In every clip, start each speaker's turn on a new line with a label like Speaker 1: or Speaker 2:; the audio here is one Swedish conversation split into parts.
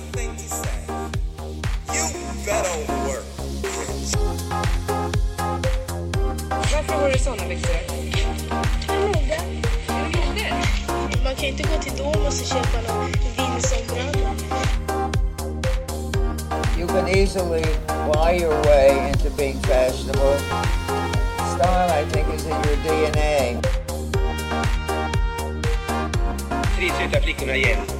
Speaker 1: one thing you say. You better work.
Speaker 2: Varför har du såna byxor?
Speaker 3: Mode.
Speaker 2: Mode?
Speaker 3: Man kan inte gå till Domus och köpa någon vindsombralla.
Speaker 4: You can easily buy your way into being fashionable. Style, I think, is in your DNA.
Speaker 5: tre söta flickorna igen.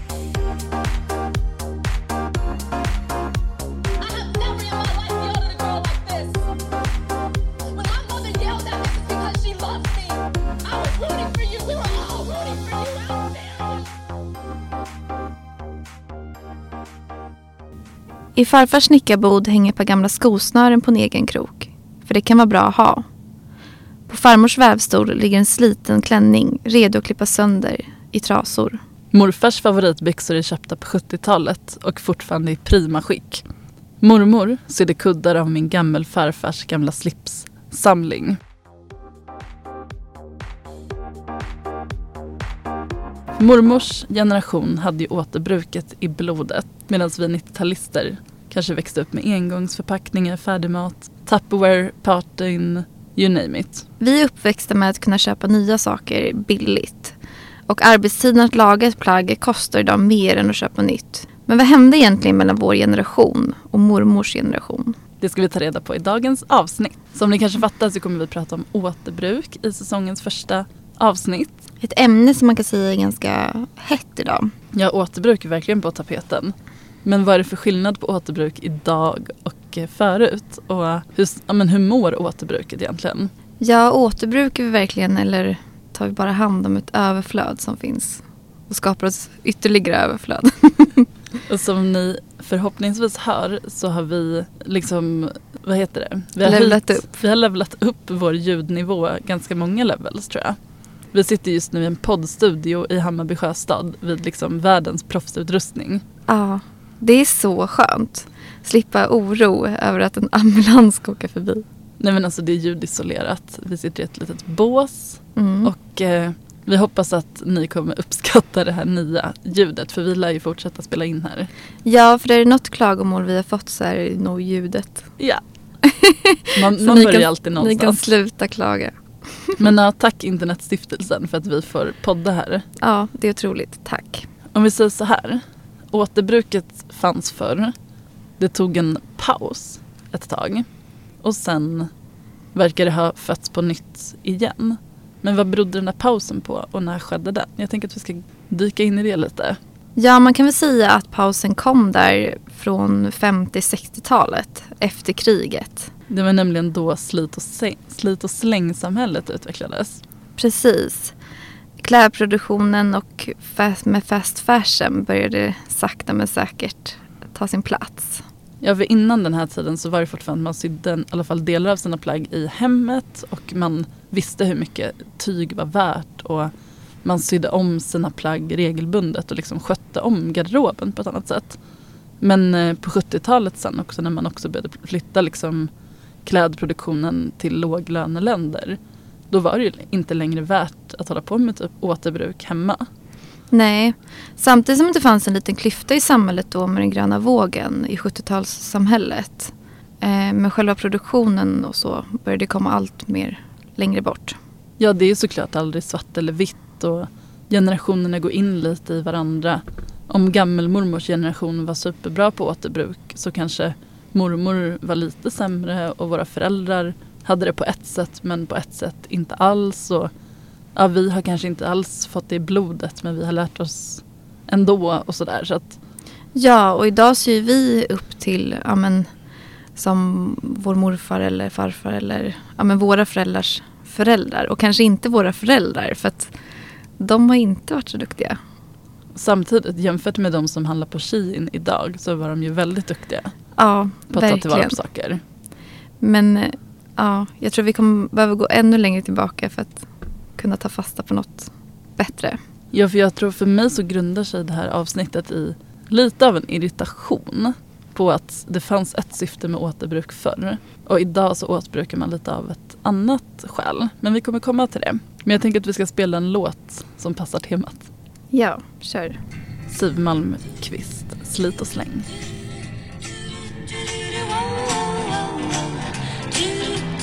Speaker 6: I
Speaker 7: farfars snickarbod hänger ett par gamla skosnören på en egen krok. För det kan vara bra att ha. På farmors vävstol ligger en sliten klänning redo att klippa sönder i trasor.
Speaker 8: Morfars favoritbyxor är köpta på 70-talet och fortfarande i prima skick. Mormor sydde kuddar av min gammelfarfars gamla slipssamling. Mormors generation hade ju återbruket i blodet medan vi 90-talister kanske växte upp med engångsförpackningar, färdigmat, Tupperware, partyn, you name it.
Speaker 7: Vi är uppväxta med att kunna köpa nya saker billigt. Och arbetstiden att laga ett plagg kostar idag mer än att köpa nytt. Men vad hände egentligen mellan vår generation och mormors generation?
Speaker 8: Det ska vi ta reda på i dagens avsnitt. Som ni kanske fattar så kommer vi prata om återbruk i säsongens första avsnitt.
Speaker 7: Ett ämne som man kan säga är ganska hett idag.
Speaker 8: Ja, återbruk är verkligen på tapeten. Men vad är det för skillnad på återbruk idag och eh, förut? Och hur, ja, men hur mår återbruket egentligen?
Speaker 7: Ja, återbrukar vi verkligen eller tar vi bara hand om ett överflöd som finns och skapar oss ytterligare överflöd?
Speaker 8: Och som ni förhoppningsvis hör så har vi liksom, vad heter det? Vi har
Speaker 7: Levlat
Speaker 8: höjt-
Speaker 7: upp.
Speaker 8: Vi har levlat upp vår ljudnivå ganska många levels tror jag. Vi sitter just nu i en poddstudio i Hammarby sjöstad vid liksom världens proffsutrustning.
Speaker 7: Ja, det är så skönt. Slippa oro över att en ambulans ska åka förbi.
Speaker 8: Nej men alltså det är ljudisolerat. Vi sitter i ett litet bås
Speaker 7: Mm.
Speaker 8: och eh, vi hoppas att ni kommer uppskatta det här nya ljudet för vi lär ju fortsätta spela in här.
Speaker 7: Ja, för är det något klagomål vi har fått så är det nog ljudet.
Speaker 8: Ja. Man, man börjar
Speaker 7: kan-
Speaker 8: alltid
Speaker 7: Ni kan
Speaker 8: någonstans.
Speaker 7: sluta klaga.
Speaker 8: Men ja, tack Internetstiftelsen för att vi får podda här.
Speaker 7: Ja, det är otroligt. Tack.
Speaker 8: Om vi säger så här. Återbruket fanns förr. Det tog en paus ett tag. Och sen verkar det ha fötts på nytt igen. Men vad berodde den där pausen på och när skedde den? Jag tänker att vi ska dyka in i det lite.
Speaker 7: Ja, man kan väl säga att pausen kom där från 50-60-talet efter kriget.
Speaker 8: Det var nämligen då slit och, säng, slit och slängsamhället utvecklades.
Speaker 7: Precis. Klädproduktionen och fast, med fast fashion började sakta men säkert ta sin plats.
Speaker 8: Ja, för innan den här tiden så var det fortfarande att man sydde i alla fall delar av sina plagg i hemmet och man visste hur mycket tyg var värt och man sydde om sina plagg regelbundet och liksom skötte om garderoben på ett annat sätt. Men eh, på 70-talet sen också när man också började flytta liksom klädproduktionen till låglöneländer då var det ju inte längre värt att hålla på med typ återbruk hemma.
Speaker 7: Nej, samtidigt som det fanns en liten klyfta i samhället då med den gröna vågen i 70-talssamhället. Eh, men själva produktionen och så började komma allt mer längre bort.
Speaker 8: Ja, det är såklart aldrig svart eller vitt och generationerna går in lite i varandra. Om gammelmormors generation var superbra på återbruk så kanske mormor var lite sämre och våra föräldrar hade det på ett sätt men på ett sätt inte alls. Och, ja, vi har kanske inte alls fått det i blodet men vi har lärt oss ändå och sådär. Så att,
Speaker 7: Ja, och idag ser vi upp till, ja men, som vår morfar eller farfar eller ja, men våra föräldrars föräldrar. Och kanske inte våra föräldrar för att de har inte varit så duktiga.
Speaker 8: samtidigt jämfört med de som handlar på Shein idag så var de ju väldigt duktiga
Speaker 7: Ja,
Speaker 8: på att ta tillvara
Speaker 7: verkligen.
Speaker 8: på saker.
Speaker 7: Men eh, ja, jag tror vi kommer behöva gå ännu längre tillbaka för att kunna ta fasta på något bättre.
Speaker 8: Ja, för jag tror för mig så grundar sig det här avsnittet i lite av en irritation. på att det fanns ett syfte med återbruk förr. Och idag så återbrukar man lite av ett annat skäl. Men vi kommer komma till det. Men jag tänker att vi ska spela en låt som passar temat.
Speaker 7: Ja, kör.
Speaker 8: Siw Malmkvist, Slit och släng.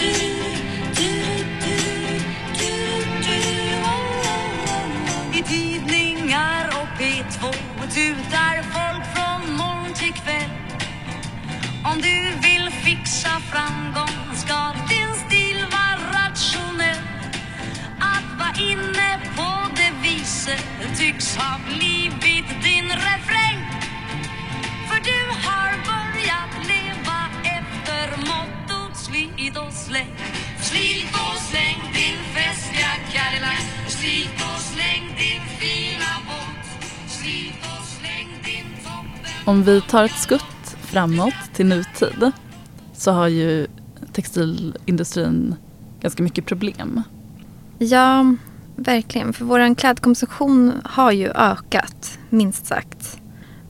Speaker 9: I tidningar och P2 tutar folk från morgon till kväll. Om du vill fixa framgång ska din stil vara rationell. Att vara inne på det viset tycks ha blivit din refräng. För du har slit och släng Slit och släng din festliga Cadillac Slit och släng din fina båt Slit och släng din toppen
Speaker 8: Om vi tar ett skutt framåt till nutid så har ju textilindustrin ganska mycket problem.
Speaker 7: Ja, verkligen. För vår klädkonsumtion har ju ökat, minst sagt.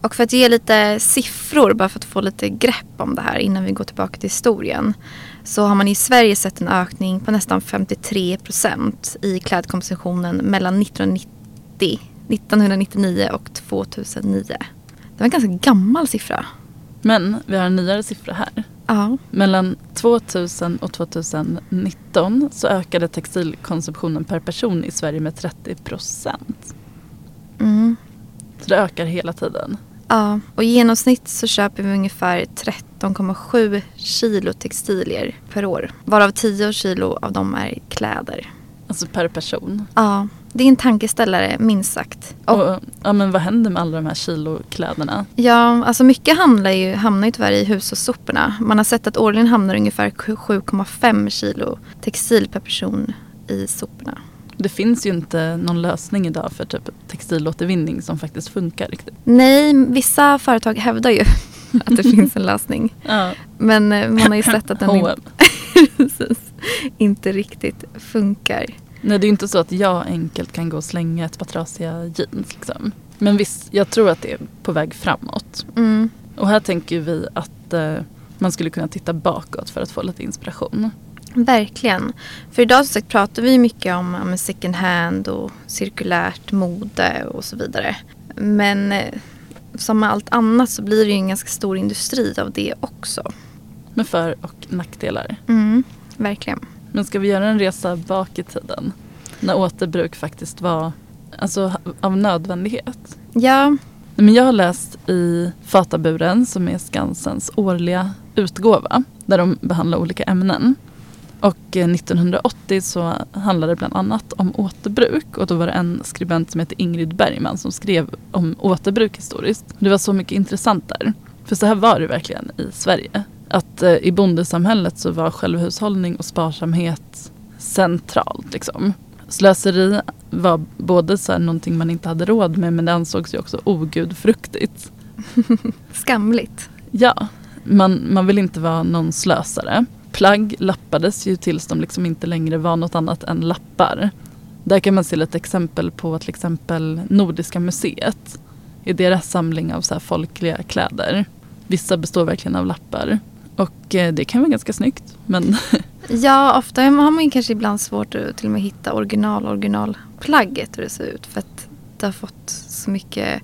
Speaker 7: Och för att ge lite siffror, bara för att få lite grepp om det här innan vi går tillbaka till historien. Så har man i Sverige sett en ökning på nästan 53 procent i klädkonsumtionen mellan 1990, 1999 och 2009. Det var en ganska gammal siffra.
Speaker 8: Men vi har en nyare siffra här.
Speaker 7: Ja.
Speaker 8: Mellan 2000 och 2019 så ökade textilkonsumtionen per person i Sverige med 30 procent.
Speaker 7: Mm.
Speaker 8: Så det ökar hela tiden.
Speaker 7: Ja, och i genomsnitt så köper vi ungefär 13,7 kilo textilier per år. Varav 10 kilo av dem är kläder.
Speaker 8: Alltså per person.
Speaker 7: Ja, det är en tankeställare minst sagt. Och,
Speaker 8: Och, ja, men vad händer med alla de här kilokläderna?
Speaker 7: ja, alltså mycket hamnar ju, hamnar ju tyvärr i hushållssoporna. Man har sett att årligen hamnar ungefär 7,5 kilo textil per person i soporna.
Speaker 8: Det finns ju inte någon lösning idag för typ textilåtervinning som faktiskt funkar riktigt.
Speaker 7: Nej, vissa företag hävdar ju att det finns en lösning.
Speaker 8: Ja.
Speaker 7: Men eh, man har ju sett att den inte, inte riktigt funkar.
Speaker 8: Nej, det är ju inte så att jag enkelt kan gå och slänga ett par trasiga jeans. Liksom. Men visst, jag tror att det är på väg framåt.
Speaker 7: Mm.
Speaker 8: Och här tänker vi att eh, man skulle kunna titta bakåt för att få lite inspiration.
Speaker 7: Verkligen. För idag som sagt pratar vi mycket om second hand och cirkulärt mode och så vidare. Men eh, som med allt annat så blir det ju en ganska stor industri av det också.
Speaker 8: Med för och nackdelar.
Speaker 7: Mm, verkligen.
Speaker 8: Men ska vi göra en resa bak i tiden? När återbruk faktiskt var alltså, av nödvändighet.
Speaker 7: Ja,
Speaker 8: Men jag har läst i Fataburen som är Skansens årliga utgåva där de behandlar olika ämnen. Och eh, 1980 så handlade det bland annat om återbruk och då var det en skribent som heter Ingrid Bergman som skrev om återbruk historiskt. Det var så mycket intressant där. För så här var det verkligen i Sverige. Att eh, i bondesamhället så var självhushållning och sparsamhet centralt. Liksom. Slöseri var både så här någonting man inte hade råd med men det ansågs ju också ogudfruktigt.
Speaker 7: skamligt.
Speaker 8: Ja, man, man vill inte vara någon slösare. Plagg lappades ju tills de liksom inte längre var något annat än lappar. Där kan man se lite exempel på till exempel Nordiska museet. I deras samling av så folkliga kläder. Vissa består verkligen av lappar. Och eh, det kan vara ganska snyggt. Men
Speaker 7: Ja, ofta har man kanske ibland svårt att till och med hitta original originalplagget hur det ser ut. För att det har fått så mycket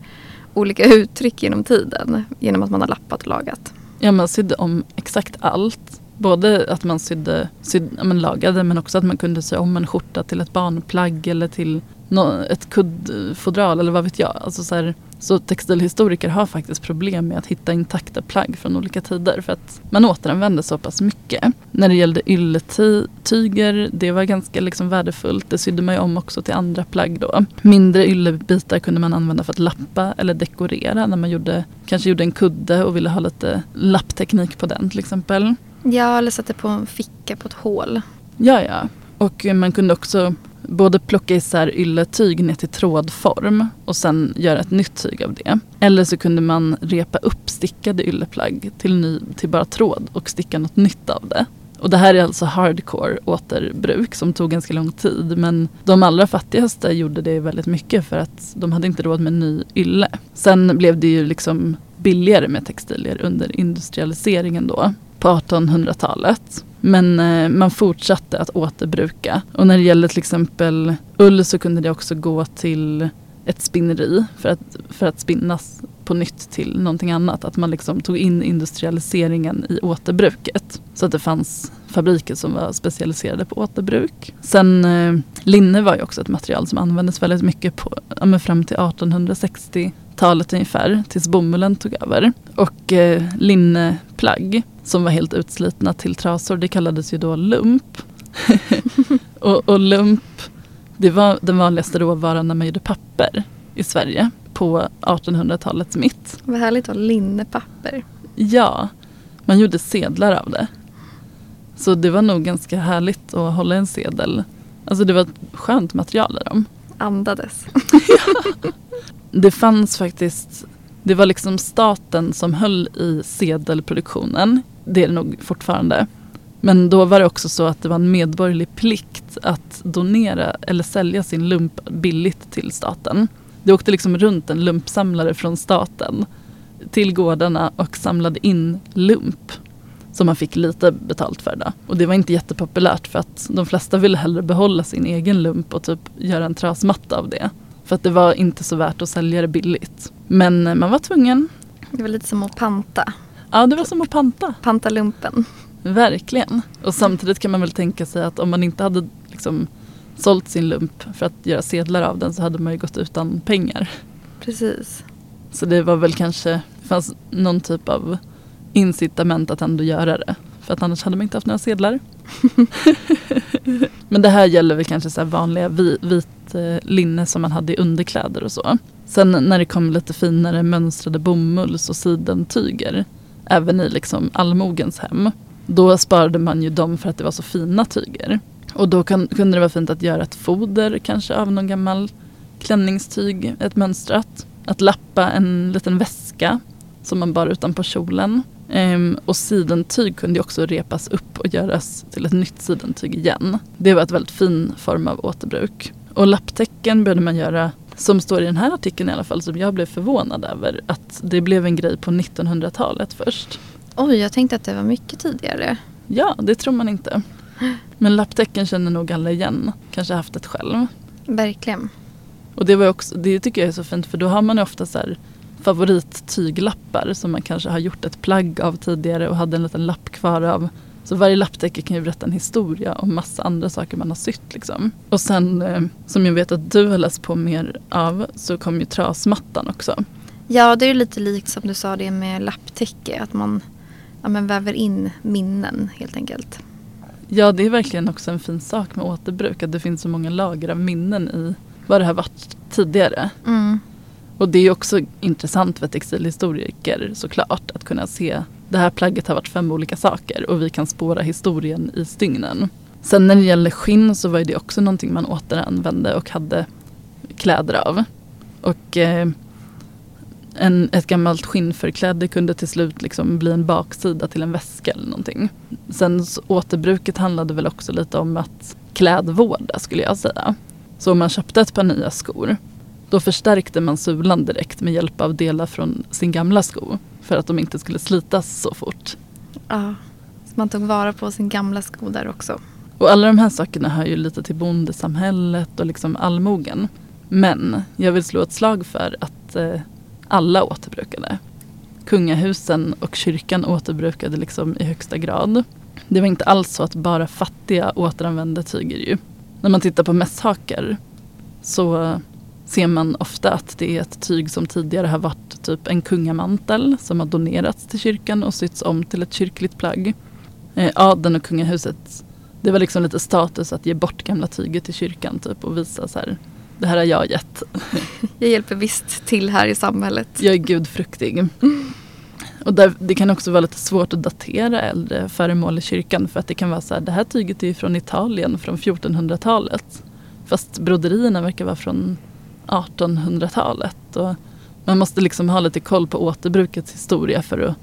Speaker 7: olika uttryck genom tiden. Genom att man har lappat och lagat.
Speaker 8: ja, man sydde om exakt allt. Både att man sydde, sydde ja, men lagade men också att man kunde sy om en skjorta till ett barnplagg eller till no, ett kuddfodral eller vad vet jag. Alltså så, här, så textilhistoriker har faktiskt problem med att hitta intakta plagg från olika tider för att man återanvänder så pass mycket. När det gällde ylletyger, det var ganska liksom värdefullt. Det sydde man ju om också till andra plagg då. Mindre yllebitar kunde man använda för att lappa eller dekorera när man gjorde, kanske gjorde en kudde och ville ha lite lappteknik på den till exempel.
Speaker 7: Ja, eller satte på en ficka på ett hål.
Speaker 8: Ja, ja. Och man kunde också både plocka isär ylletyg ner till trådform och sen göra ett nytt tyg av det. Eller så kunde man repa upp stickade ylleplagg till, ny, till bara tråd och sticka något nytt av det. Och det här är alltså hardcore återbruk som tog ganska lång tid. Men de allra fattigaste gjorde det väldigt mycket för att de hade inte råd med ny ylle. Sen blev det ju liksom billigare med textilier under industrialiseringen då på 1800-talet. Men eh, man fortsatte att återbruka. Och när det gäller till exempel ull så kunde det också gå till ett spinneri för att, för att spinnas på nytt till någonting annat. Att man liksom tog in industrialiseringen i återbruket. Så att det fanns fabriker som var specialiserade på återbruk. Sen eh, linne var ju också ett material som användes väldigt mycket på, ja, men fram till 1860-talet ungefär. Tills bomullen tog över. Och eh, linneplagg som var helt utslitna till trasor det kallades ju då lump. och, och lump det var den vanligaste råvaran när man gjorde papper i Sverige på 1800-talets mitt.
Speaker 7: Vad härligt att ha linnepapper.
Speaker 8: Ja, man gjorde sedlar av det. Så det var nog ganska härligt att hålla en sedel. Alltså det var ett skönt material i dem.
Speaker 7: Andades.
Speaker 8: Det fanns faktiskt, det var liksom staten som höll i sedelproduktionen. Det är det nog fortfarande. Men då var det också så att det var en medborgerlig plikt att donera eller sälja sin lump billigt till staten. Det åkte liksom runt en lumpsamlare från staten till gårdarna och samlade in lump som man fick lite betalt för. Då. Och det var inte jättepopulärt för att de flesta ville hellre behålla sin egen lump och typ göra en trasmatta av det. För att det var inte så värt att sälja det billigt. Men man var tvungen.
Speaker 7: Det var lite som att panta.
Speaker 8: Ja, det var som att panta.
Speaker 7: Panta lumpen.
Speaker 8: Verkligen. Och samtidigt kan man väl tänka sig att om man inte hade liksom sålt sin lump för att göra sedlar av den så hade man ju gått utan pengar.
Speaker 7: Precis.
Speaker 8: Så det var väl kanske, det fanns någon typ av incitament att ändå göra det. För att annars hade man inte haft några sedlar. Men det här gäller väl kanske så här vanliga vi, vit eh, linne som man hade i underkläder och så. Sen när det kom lite finare mönstrade bomulls och sidentyger, även i liksom allmogens hem, då sparade man ju dem för att det var så fina tyger. Och då kan, kunde det vara fint att göra ett foder kanske av någon gammal klänningstyg, ett mönstrat. Att lappa en liten väska som man bar utanpå kjolen. Ehm, och sidentyg kunde också repas upp och göras till ett nytt sidentyg igen. Det var ett väldigt fin form av återbruk. Och lapptäcken började man göra, som står i den här artikeln i alla fall, som jag blev förvånad över, att det blev en grej på 1900-talet först.
Speaker 7: Oj, jag tänkte att det var mycket tidigare.
Speaker 8: Ja, det tror man inte. Men lapptäcken känner nog alla igen. Kanske haft ett själv.
Speaker 7: Verkligen.
Speaker 8: Och det, var också, det tycker jag är så fint för då har man ju ofta så här favorittyglappar som man kanske har gjort ett plagg av tidigare och hade en liten lapp kvar av. Så varje lapptäcke kan ju berätta en historia om massa andra saker man har sytt. Liksom. Och sen, eh, som jag vet att du har läst på mer av, så kom ju trasmattan också.
Speaker 7: Ja, det är lite likt som du sa det med lapptäcke. Att man ja, men väver in minnen helt enkelt.
Speaker 8: Ja, det är verkligen också en fin sak med återbruk. Att det finns så många lager av minnen i vad det har varit tidigare.
Speaker 7: Mm.
Speaker 8: Och det är också intressant för textilhistoriker såklart att kunna se det här plagget har varit fem olika saker och vi kan spåra historien i stygnen. Sen när det gäller skinn så var det också någonting man återanvände och hade kläder av. Och eh, en, ett gammalt skinnförkläde kunde till slut liksom bli en baksida till en väska eller någonting. Sen återbruket handlade väl också lite om att klädvårda skulle jag säga. Så om man köpte ett par nya skor då förstärkte man sulan direkt med hjälp av delar från sin gamla sko för att de inte skulle slitas så fort.
Speaker 7: Ja, så man tog vara på sin gamla sko där också.
Speaker 8: Och alla de här sakerna hör ju lite till bondesamhället och liksom allmogen. Men jag vill slå ett slag för att eh, alla återbrukade. Kungahusen och kyrkan återbrukade liksom i högsta grad. Det var inte alls så att bara fattiga återanvände tyger ju. När man tittar på mässhakar så ser man ofta att det är ett tyg som tidigare har varit typ en kungamantel som har donerats till kyrkan och sytts om till ett kyrkligt plagg. Eh, adeln och kungahuset, det var liksom lite status att ge bort gamla tyget till kyrkan typ och visa så här, det här har jag gett.
Speaker 7: Jag hjälper visst till här i samhället.
Speaker 8: Jag är gudfruktig. Och där, det kan också vara lite svårt att datera äldre föremål i kyrkan för att det kan vara så här, det här tyget är från Italien från 1400-talet. Fast broderierna verkar vara från 1800-talet. Och man måste liksom ha lite koll på återbrukets historia för att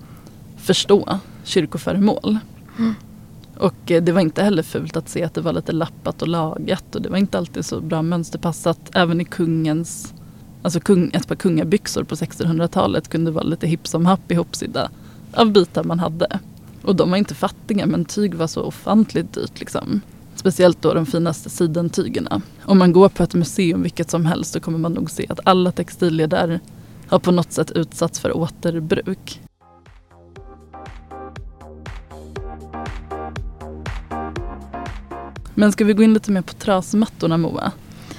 Speaker 8: förstå kyrkoföremål.
Speaker 7: Mm.
Speaker 8: Och eh, det var inte heller fult att se att det var lite lappat och lagat och det var inte alltid så bra mönsterpassat även i kungens Alltså kung, ett par kungabyxor på 1600-talet kunde vara lite hipp som happ ihopsydda av bitar man hade. Och de var inte fattiga men tyg var så ofantligt dyrt liksom. Speciellt då de finaste sidentygerna. Om man går på ett museum vilket som helst så kommer man nog se att alla textilier där har på något sätt utsatts för återbruk. Men ska vi gå in lite mer på trasmattorna Moa?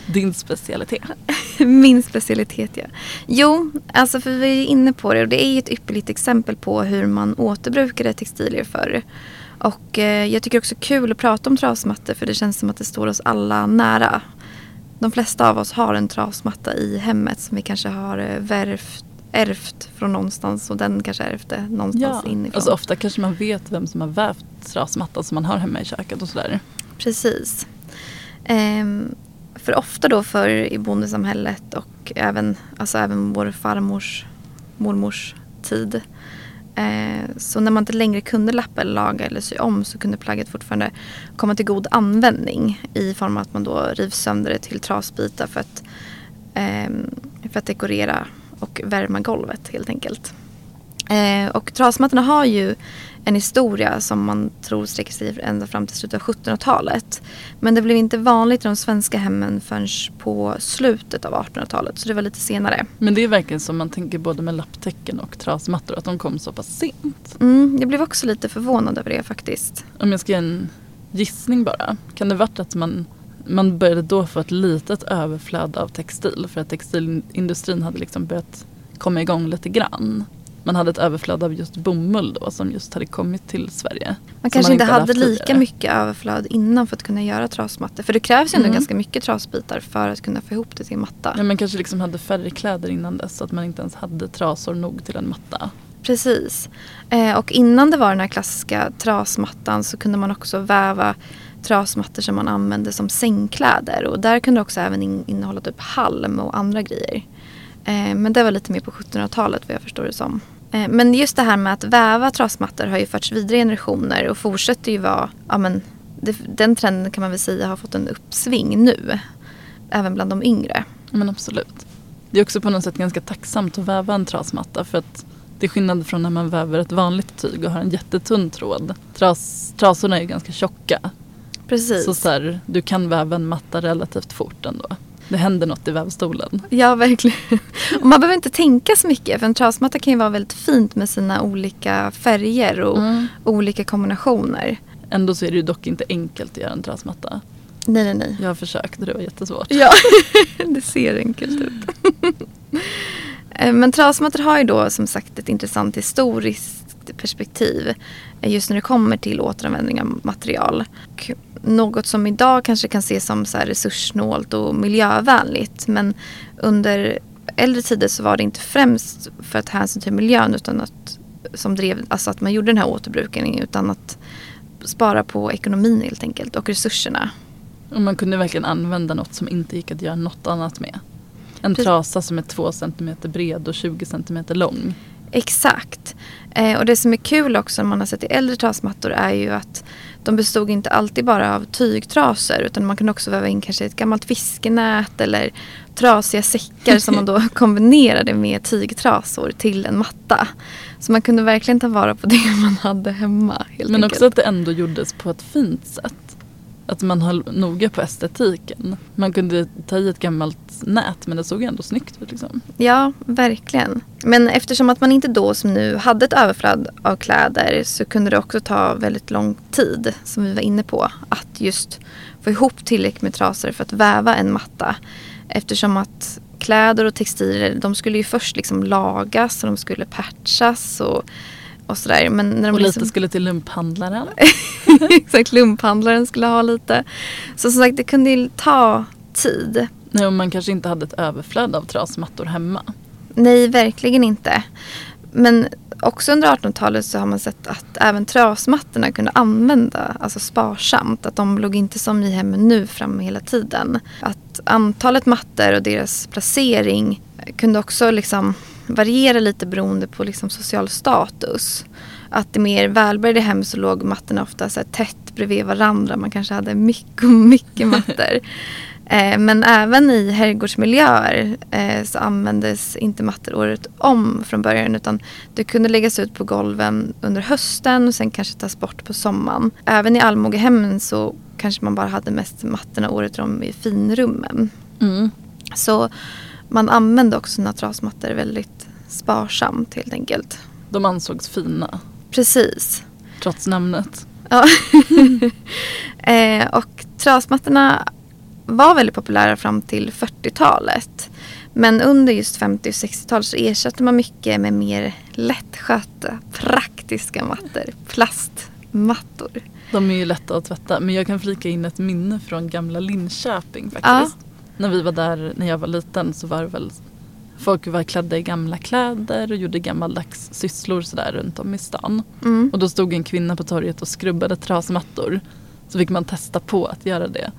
Speaker 8: Din specialitet.
Speaker 7: Min specialitet ja. Jo, alltså för vi är inne på det och det är ju ett ypperligt exempel på hur man återbrukade textilier förr. Och eh, jag tycker också kul att prata om trasmattor för det känns som att det står oss alla nära. De flesta av oss har en trasmatta i hemmet som vi kanske har eh, värvt, ärvt från någonstans och den kanske ärvde någonstans
Speaker 8: Ja,
Speaker 7: inifrån.
Speaker 8: alltså ofta kanske man vet vem som har vävt trasmattan som man har hemma i köket och sådär.
Speaker 7: Precis. Ehm, för ofta då för i bondesamhället och även, alltså även vår farmors mormors tid. Eh, så när man inte längre kunde lappa eller laga eller sy om så kunde plagget fortfarande komma till god användning i form av att man då river sönder det till trasbitar för att, ehm, för att dekorera och värma golvet helt enkelt. Eh, och trasmattorna har ju en historia som man tror sträcker sig ända fram till slutet av 1700-talet. Men det blev inte vanligt i de svenska hemmen förrän på slutet av 1800-talet. Så det var lite senare.
Speaker 8: Men det är verkligen som man tänker både med lapptäcken och trasmattor att de kom så pass sent.
Speaker 7: Mm, jag blev också lite förvånad över det faktiskt.
Speaker 8: Om jag ska ge en gissning bara. Kan det varit att man, man började då få ett litet överflöd av textil för att textilindustrin hade liksom börjat komma igång lite grann. Man hade ett överflöd av just bomull då som just hade kommit till Sverige.
Speaker 7: Man kanske inte hade lika
Speaker 8: tidigare.
Speaker 7: mycket överflöd innan för att kunna göra trasmattor. För det krävs ju ändå
Speaker 8: Mm.
Speaker 7: ganska mycket trasbitar för att kunna få ihop det till en matta.
Speaker 8: Ja, man kanske liksom hade färre kläder innan dess så att man inte ens hade trasor nog till en matta.
Speaker 7: Precis. Eh, och innan det var den här klassiska trasmattan så kunde man också väva trasmattor som man använde som sängkläder. Och där kunde det också även in, innehålla typ halm och andra grejer. Eh, men det var lite mer på 1700-talet vad jag förstår det som. Eh, men just det här med att väva trasmattor har ju förts vidare i generationer och fortsätter ju vara, ja men det, den trenden kan man väl säga har fått en uppsving nu. Även bland de yngre.
Speaker 8: Men absolut. Det är också på något sätt ganska tacksamt att väva en trasmatta för att det är skillnad från när man väver ett vanligt tyg och har en jättetunn tråd. Tras, trasorna är ju ganska tjocka.
Speaker 7: Precis.
Speaker 8: Så, så här, du kan väva en matta relativt fort ändå. Det händer något i vävstolen.
Speaker 7: Ja, verkligen. Och man behöver inte tänka så mycket. För en trasmatta kan ju vara väldigt fint med sina olika färger och
Speaker 8: Mm.
Speaker 7: olika kombinationer.
Speaker 8: Ändå så är det ju dock inte enkelt att göra en trasmatta.
Speaker 7: Nej, nej, nej.
Speaker 8: Jag har försökt och det var jättesvårt.
Speaker 7: Ja, det ser enkelt ut. Eh, Men trasmattor har ju då som sagt ett intressant historiskt perspektiv. eh, Just när det kommer till återanvändning av material. Något som idag kanske kan ses som så här resurssnålt och miljövänligt. Men under äldre tider så var det inte främst för att hänsyn till miljön utan att, som drev, alltså att man gjorde den här återbrukningen utan att spara på ekonomin helt enkelt och resurserna.
Speaker 8: Och man kunde verkligen använda något som inte gick att göra något annat med. En
Speaker 7: Precis.
Speaker 8: trasa som är två centimeter bred och 20 centimeter lång.
Speaker 7: Exakt. Eh, och det som är kul också när man har sett i äldre trasmattor är ju att de bestod inte alltid bara av tygtrasor utan man kunde också väva in kanske ett gammalt fiskenät eller trasiga säckar som man då kombinerade med tygtrasor till en matta. Så man kunde verkligen ta vara på det man hade hemma. Helt
Speaker 8: Men
Speaker 7: enkelt.
Speaker 8: också att det ändå gjordes på ett fint sätt. Att man höll noga på estetiken. Man kunde ta i ett gammalt nät men det såg ändå snyggt ut. Liksom.
Speaker 7: Ja, verkligen. Men eftersom att man inte då som nu hade ett överflöd av kläder så kunde det också ta väldigt lång tid, som vi var inne på, att just få ihop tillräckligt med trasor för att väva en matta. Eftersom att kläder och textilier, de skulle ju först liksom lagas och de skulle patchas och, och sådär. Men när de
Speaker 8: Och lite
Speaker 7: liksom,
Speaker 8: skulle till lumphandlaren.
Speaker 7: Exakt, lumphandlaren skulle ha lite. Så som sagt, det kunde ju ta tid.
Speaker 8: Nej, och man kanske inte hade ett överflöd av trasmattor hemma.
Speaker 7: Nej, verkligen inte. Men också under 1800-talet så har man sett att även trasmattorna kunde använda alltså sparsamt. Att de låg inte som i hemmen nu framme hela tiden. Att antalet mattor och deras placering kunde också liksom variera lite beroende på liksom social status. Att i mer välbärgade hem så låg mattorna ofta så tätt bredvid varandra. Man kanske hade mycket, mycket mattor. Eh, men även i herrgårdsmiljöer eh, så användes inte mattor året om från början utan det kunde läggas ut på golven under hösten och sen kanske tas bort på sommaren. Även i allmogehemmen så kanske man bara hade mest mattorna året om i finrummen.
Speaker 8: Mm.
Speaker 7: Så man använde också sina trasmattor väldigt sparsamt helt enkelt.
Speaker 8: De ansågs fina,
Speaker 7: Precis.
Speaker 8: trots namnet.
Speaker 7: Ja. eh, och trasmattorna var väldigt populära fram till 40-talet. Men under just 50 och 60-talet så ersatte man mycket med mer lättskötta, praktiska mattor. Plastmattor.
Speaker 8: De är ju lätta att tvätta. Men jag kan flika in ett minne från gamla Linköping faktiskt. När vi var där när jag var liten så var det väl Folk var klädda i gamla kläder och gjorde gammaldags sysslor sådär runt om i stan.
Speaker 7: Mm.
Speaker 8: Och då stod en kvinna på torget och skrubbade trasmattor. Så fick man testa på att göra det.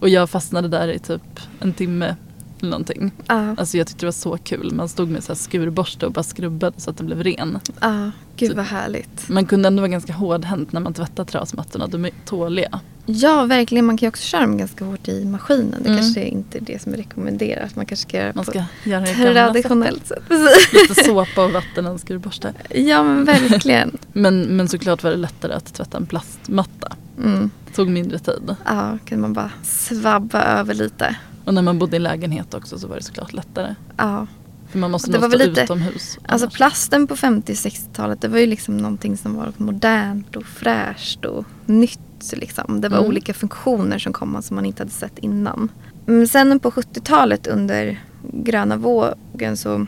Speaker 8: Och jag fastnade där i typ en timme eller någonting.
Speaker 7: Ja,
Speaker 8: Alltså jag tyckte det var så kul. Man stod med så skurborste och bara skrubbade så att den blev ren.
Speaker 7: ja. Gud
Speaker 8: Så-
Speaker 7: vad härligt.
Speaker 8: Man kunde ändå vara ganska hårdhänt när man tvättade trasmattorna. De är tåliga.
Speaker 7: Ja, verkligen. Man kan ju också köra dem ganska hårt i maskinen. Det
Speaker 8: Mm.
Speaker 7: kanske inte är det som är rekommenderat. Man kanske ska göra
Speaker 8: Man
Speaker 7: på
Speaker 8: ska göra gamla sättet.
Speaker 7: traditionellt sätt. Precis.
Speaker 8: Lite såpa och vatten och en skurborste.
Speaker 7: Ja, men verkligen.
Speaker 8: Men, men såklart var det lättare att tvätta en plastmatta.
Speaker 7: Mm.
Speaker 8: Det tog mindre tid.
Speaker 7: Ja, kan man bara svabba över lite.
Speaker 8: Och när man bodde i lägenhet också så var det såklart lättare.
Speaker 7: Ja.
Speaker 8: För man måste nog stå
Speaker 7: lite-
Speaker 8: utomhus.
Speaker 7: Alltså
Speaker 8: annars.
Speaker 7: plasten på 50 60-talet det var ju liksom någonting som var modernt och fräscht och nytt. Liksom. Det var
Speaker 8: Mm.
Speaker 7: olika funktioner som kom som man inte hade sett innan. Men sen på 70-talet under gröna vågen så,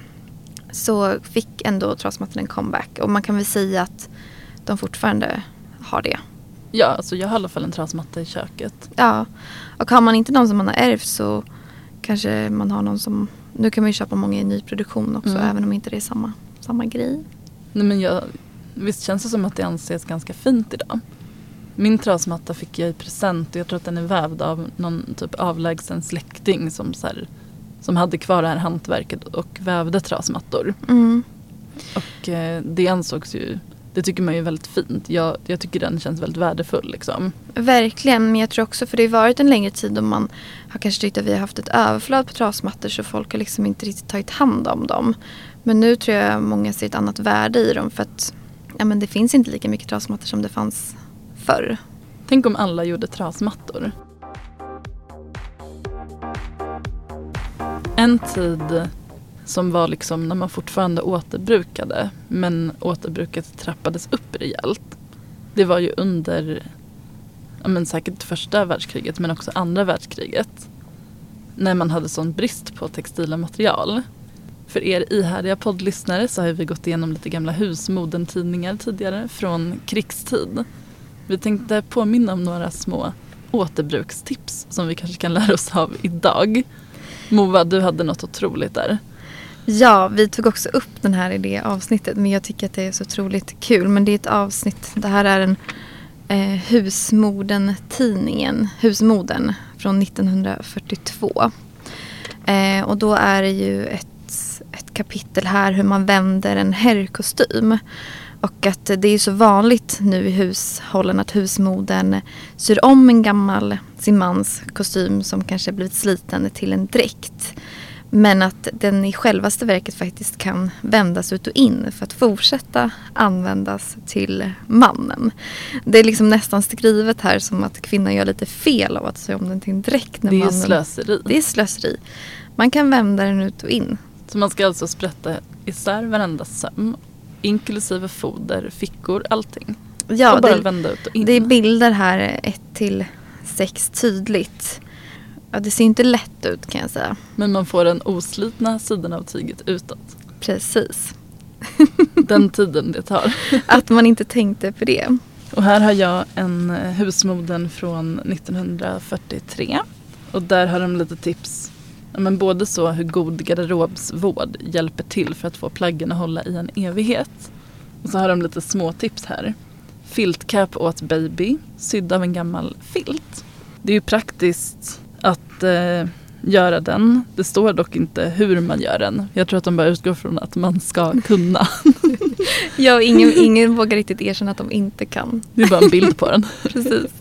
Speaker 7: så fick ändå trasmattorna en comeback. Och man kan väl säga att de fortfarande har det.
Speaker 8: Ja, alltså jag har i alla fall en trasmatta i köket.
Speaker 7: Ja, och har man inte någon som man har ärvt så kanske man har någon som... Nu kan man ju köpa många i nyproduktion också
Speaker 8: Mm.
Speaker 7: även om inte det är samma, samma grej.
Speaker 8: Nej, men jag, visst känns det som att det anses ganska fint idag. Min trasmatta fick jag i present och jag tror att den är vävd av någon typ avlägsen släkting som, så här, som hade kvar det här hantverket och vävde trasmattor.
Speaker 7: Mm.
Speaker 8: Och eh, det ansågs ju, det tycker man ju är väldigt fint. Jag, jag tycker den känns väldigt värdefull liksom.
Speaker 7: Verkligen, men jag tror också för det har varit en längre tid då man har kanske tyckt att vi har haft ett överflöd på trasmattor så folk har liksom inte riktigt tagit hand om dem. Men nu tror jag många ser ett annat värde i dem för att ja, men det finns inte lika mycket trasmattor som det fanns förr.
Speaker 8: Tänk om alla gjorde trasmattor. En tid som var liksom när man fortfarande återbrukade men återbruket trappades upp rejält. Det var ju under ja, men säkert första världskriget men också andra världskriget. När man hade sån brist på textila material. För er ihärdiga poddlyssnare så har vi gått igenom lite gamla husmodentidningar tidigare från krigstid. Vi tänkte påminna om några små återbrukstips som vi kanske kan lära oss av idag. Mova, du hade något otroligt där.
Speaker 7: Ja, vi tog också upp den här i det avsnittet men jag tycker att det är så otroligt kul. Men det är ett avsnitt, det här är en eh, Husmoden-tidningen, Husmoden från 1942. Eh, och då är det ju ett, ett kapitel här hur man vänder en herrkostym. Och att det är så vanligt nu i hushållen att husmodern syr om en gammal, sin mans kostym som kanske blivit sliten till en dräkt. Men att den i självaste verket faktiskt kan vändas ut och in för att fortsätta användas till mannen. Det är liksom nästan skrivet här som att kvinnan gör lite fel av att sy om den till en dräkt. När
Speaker 8: Det är
Speaker 7: mannen...
Speaker 8: slöseri.
Speaker 7: Det är slöseri. Man kan vända den ut och in.
Speaker 8: Så man ska alltså sprätta isär varenda söm. Inklusive foder, fickor, allting.
Speaker 7: Ja,
Speaker 8: och bara
Speaker 7: det,
Speaker 8: vända ut och in.
Speaker 7: det är bilder här 1 till 6 tydligt. Ja, det ser inte lätt ut kan jag säga.
Speaker 8: Men man får den oslitna sidan av tyget utåt.
Speaker 7: Precis.
Speaker 8: Den tiden det tar.
Speaker 7: Att man inte tänkte på det.
Speaker 8: Och här har jag en eh, husmoden från 1943. Och där har de lite tips. Ja, Men både så hur god garderobsvård hjälper till för att få plaggen att hålla i en evighet. Och så har de lite små tips här. Filtcap åt baby, sydd av en gammal filt. Det är ju praktiskt att eh, göra den. Det står dock inte hur man gör den. Jag tror att de bara utgår från att man ska kunna.
Speaker 7: Ja, ingen, ingen vågar riktigt erkänna att de inte kan.
Speaker 8: Det är bara en bild på den.
Speaker 7: Precis.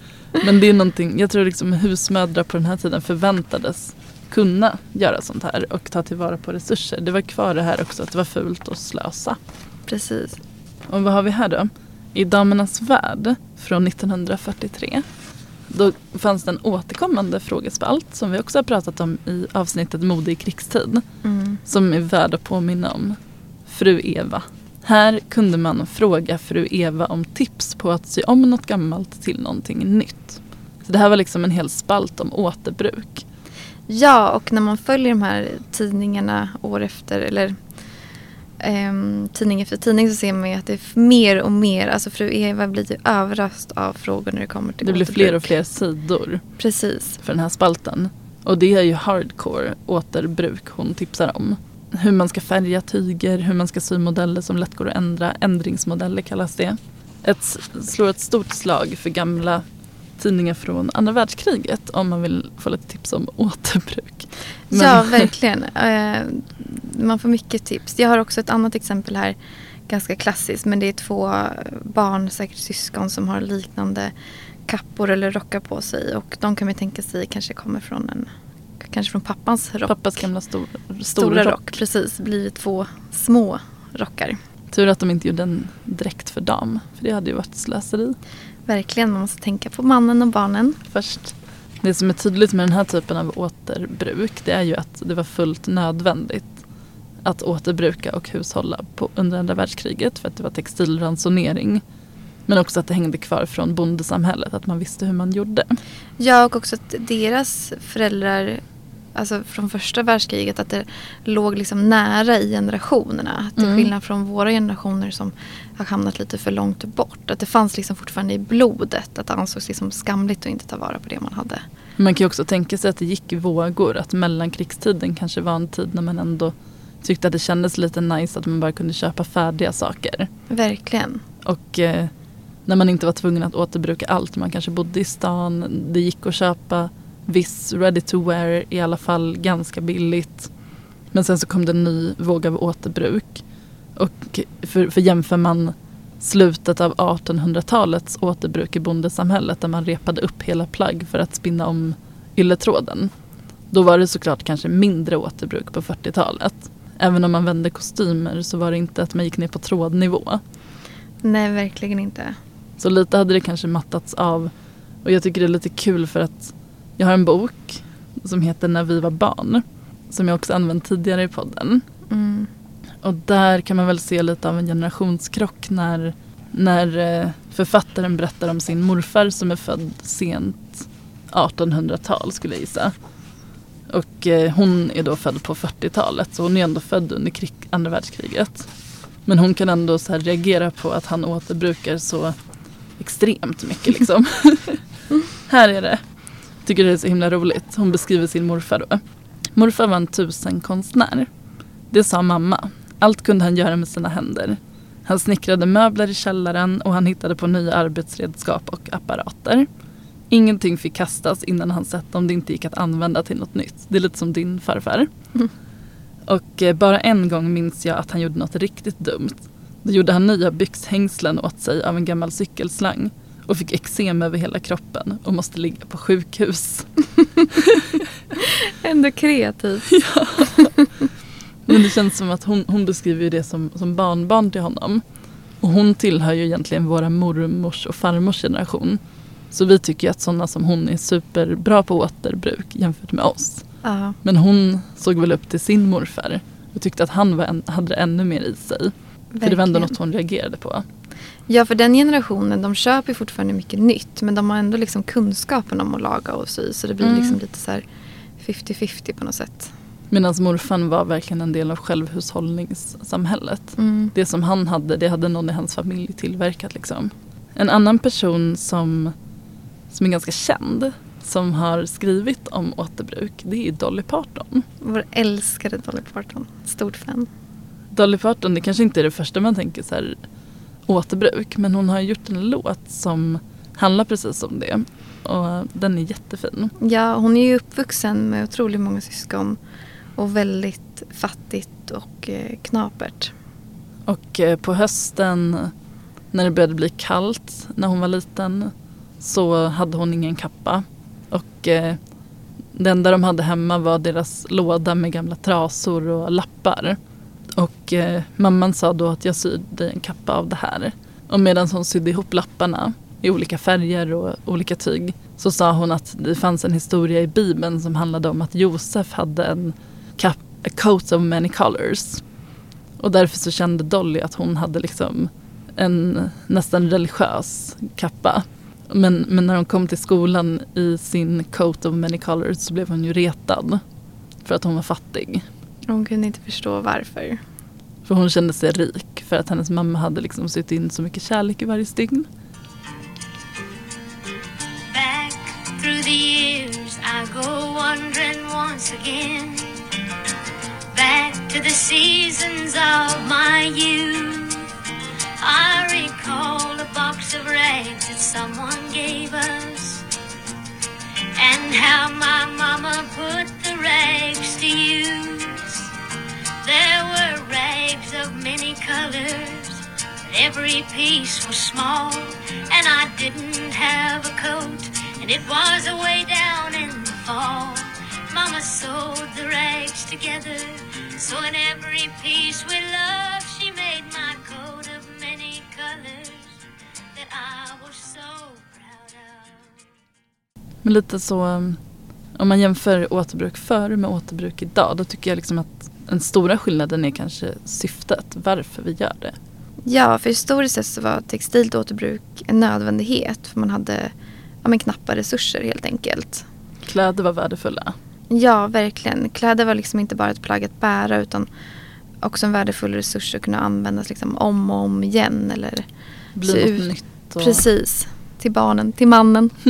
Speaker 8: Men det är någonting, jag tror liksom husmödrar på den här tiden förväntades kunna göra sånt här och ta tillvara på resurser. Det var kvar det här också att det var fult att slösa.
Speaker 7: Precis.
Speaker 8: Och vad har vi här då? I Damernas Värld från 1943 då fanns det en återkommande frågespalt som vi också har pratat om i avsnittet Mode i krigstid.
Speaker 7: Mm.
Speaker 8: Som är värd att påminna om. Fru Eva. Här kunde man fråga fru Eva om tips på att sy om något gammalt till någonting nytt. Så det här var liksom en hel spalt om återbruk.
Speaker 7: Ja, och när man följer de här tidningarna år efter, eller ehm, tidning efter tidning så ser man ju att det är mer och mer, alltså fru Eva blir ju överraskad av frågor när det kommer till
Speaker 8: Det blir fler och fler sidor
Speaker 7: Precis.
Speaker 8: för den här spalten. Och det är ju hardcore återbruk hon tipsar om. Hur man ska färga tyger, hur man ska sy modeller som lätt går att ändra. Ändringsmodeller kallas det. Ett, slår ett stort slag för gamla tidningar från andra världskriget om man vill få lite tips om återbruk. Men-
Speaker 7: Ja, verkligen. Eh, man får mycket tips. Jag har också ett annat exempel här, ganska klassiskt, men det är två barn, säkert syskon, som har liknande kappor eller rockar på sig. Och de kan man tänka sig kanske kommer från en Kanske från pappans rock.
Speaker 8: Pappas gamla stor, stora,
Speaker 7: Stora rock.
Speaker 8: rock.
Speaker 7: Precis, blir två små rockar.
Speaker 8: Tur att de inte gjorde en dräkt för dam. För det hade ju varit slöseri.
Speaker 7: Verkligen, man måste tänka på mannen och barnen.
Speaker 8: först. Det som är tydligt med den här typen av återbruk det är ju att det var fullt nödvändigt att återbruka och hushålla på, under andra världskriget för att det var textilransonering. Men också att det hängde kvar från bondesamhället, att man visste hur man gjorde.
Speaker 7: Ja, och också att deras föräldrar, alltså från första världskriget, att det låg liksom nära i generationerna. Att till
Speaker 8: Mm.
Speaker 7: skillnad från våra generationer som har hamnat lite för långt bort. Att det fanns liksom fortfarande i blodet. Att det ansågs liksom skamligt att inte ta vara på det man hade.
Speaker 8: Man kan ju också tänka sig att det gick i vågor, att mellankrigstiden kanske var en tid när man ändå tyckte att det kändes lite nice att man bara kunde köpa färdiga saker.
Speaker 7: Verkligen.
Speaker 8: Och eh, när man inte var tvungen att återbruka allt. Man kanske bodde i stan. Det gick att köpa viss ready to wear i alla fall ganska billigt. Men sen så kom det en ny våg av återbruk. Och för, för jämför man slutet av 1800-talets återbruk i bondesamhället där man repade upp hela plagg för att spinna om ylletråden. Då var det såklart kanske mindre återbruk på 40-talet. Även om man vände kostymer så var det inte att man gick ner på trådnivå.
Speaker 7: Nej, verkligen inte.
Speaker 8: Så lite hade det kanske mattats av. Och jag tycker det är lite kul för att jag har en bok som heter När vi var barn. Som jag också använt tidigare i podden.
Speaker 7: Mm.
Speaker 8: Och där kan man väl se lite av en generationskrock när, när eh, författaren berättar om sin morfar som är född sent 1800-tal skulle jag gissa. Och eh, hon är då född på 40-talet så hon är ändå född under krig, andra världskriget. Men hon kan ändå så reagera på att han återbrukar så extremt mycket liksom. här är det. Tycker det är så himla roligt. Hon beskriver sin morfar då. Morfar var en tusenkonstnär. Det sa mamma. Allt kunde han göra med sina händer. Han snickrade möbler i källaren och han hittade på nya arbetsredskap och apparater. Ingenting fick kastas innan han sett om det inte gick att använda till något nytt. Det är lite som din farfar. Och eh, bara en gång minns jag att han gjorde något riktigt dumt. Då gjorde han nya byxhängslen åt sig av en gammal cykelslang och fick eksem över hela kroppen och måste ligga på sjukhus.
Speaker 7: Ändå kreativt.
Speaker 8: Men det känns som att hon, hon beskriver det som, som barnbarn till honom. Och hon tillhör ju egentligen våra mormors och farmors generation. Så vi tycker att sådana som hon är superbra på återbruk jämfört med oss.
Speaker 7: Ja,
Speaker 8: Men hon såg väl upp till sin morfar och tyckte att han en, hade ännu mer i sig. För det var ändå
Speaker 7: verkligen.
Speaker 8: något hon reagerade på.
Speaker 7: Ja, för den generationen de köper fortfarande mycket nytt. Men de har ändå liksom kunskapen om att laga och sy. Så det blir
Speaker 8: Mm.
Speaker 7: liksom lite så här 50-50 på något sätt.
Speaker 8: Medan morfan var verkligen en del av självhushållningssamhället.
Speaker 7: Mm.
Speaker 8: Det som han hade, det hade någon i hans familj tillverkat. Liksom. En annan person som, som är ganska känd, som har skrivit om återbruk, det är Dolly Parton.
Speaker 7: Vår älskade Dolly Parton. Stort fan.
Speaker 8: Dolly Parton, det kanske inte är det första man tänker så här, återbruk, men hon har gjort en låt som handlar precis om det. Och den är jättefin.
Speaker 7: Ja, hon är ju uppvuxen med otroligt många syskon. Och väldigt fattigt och eh, knapert.
Speaker 8: Och eh, på hösten när det började bli kallt när hon var liten så hade hon ingen kappa. Och eh, det enda de hade hemma var deras låda med gamla trasor och lappar. Och eh, mamman sa då att jag syr dig en kappa av det här. Och medan hon sydde ihop lapparna i olika färger och olika tyg så sa hon att det fanns en historia i bibeln som handlade om att Josef hade en cap, a coat of many colors. Och därför så kände Dolly att hon hade liksom en nästan religiös kappa. Men, men när hon kom till skolan i sin coat of many colors så blev hon ju retad. För att hon var fattig.
Speaker 7: Hon kunde inte förstå varför.
Speaker 8: För hon kände sig rik för att hennes mamma hade liksom sytt in så mycket kärlek i varje stygn.
Speaker 9: Back through the years, I go wandering once again. Back to the seasons of my youth. I recall a box of rags that someone gave us. And how my mama put the rags to use. Colors. Every piece was small, and I didn't have a coat, and it was away down in the fall. Mama sewed the rags together, so in every piece with love, she made my coat of many colors that I was so proud of.
Speaker 8: Men lite så, um, om man jämför återbruk förr med återbruk idag, då tycker jag liksom att den stora skillnaden är kanske syftet, varför vi gör det.
Speaker 7: Ja, för historiskt sett så var textilt återbruk en nödvändighet. För man hade ja, men knappa resurser helt enkelt.
Speaker 8: Kläder var värdefulla.
Speaker 7: Ja, verkligen. Kläder var liksom inte bara ett plagg att bära utan också en värdefull resurs att kunna användas liksom om och om igen. Eller
Speaker 8: Bli något
Speaker 7: ut.
Speaker 8: nytt. Och,
Speaker 7: Precis. Till barnen, till mannen.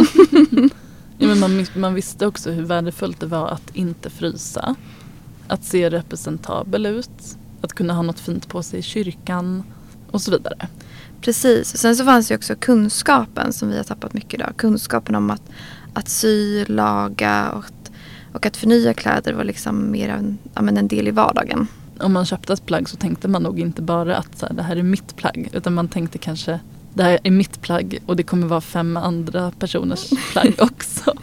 Speaker 8: ja, men man, man visste också hur värdefullt det var att inte frysa. Att se representabel ut. Att kunna ha något fint på sig i kyrkan och så vidare.
Speaker 7: Precis. Sen så fanns ju också kunskapen som vi har tappat mycket idag. Kunskapen om att, att sy, laga och att, och att förnya kläder var liksom mer en, ja, en del i vardagen.
Speaker 8: Om man köpte ett plagg så tänkte man nog inte bara att så här, det här är mitt plagg. Utan man tänkte kanske det här är mitt plagg och det kommer vara fem andra personers plagg också.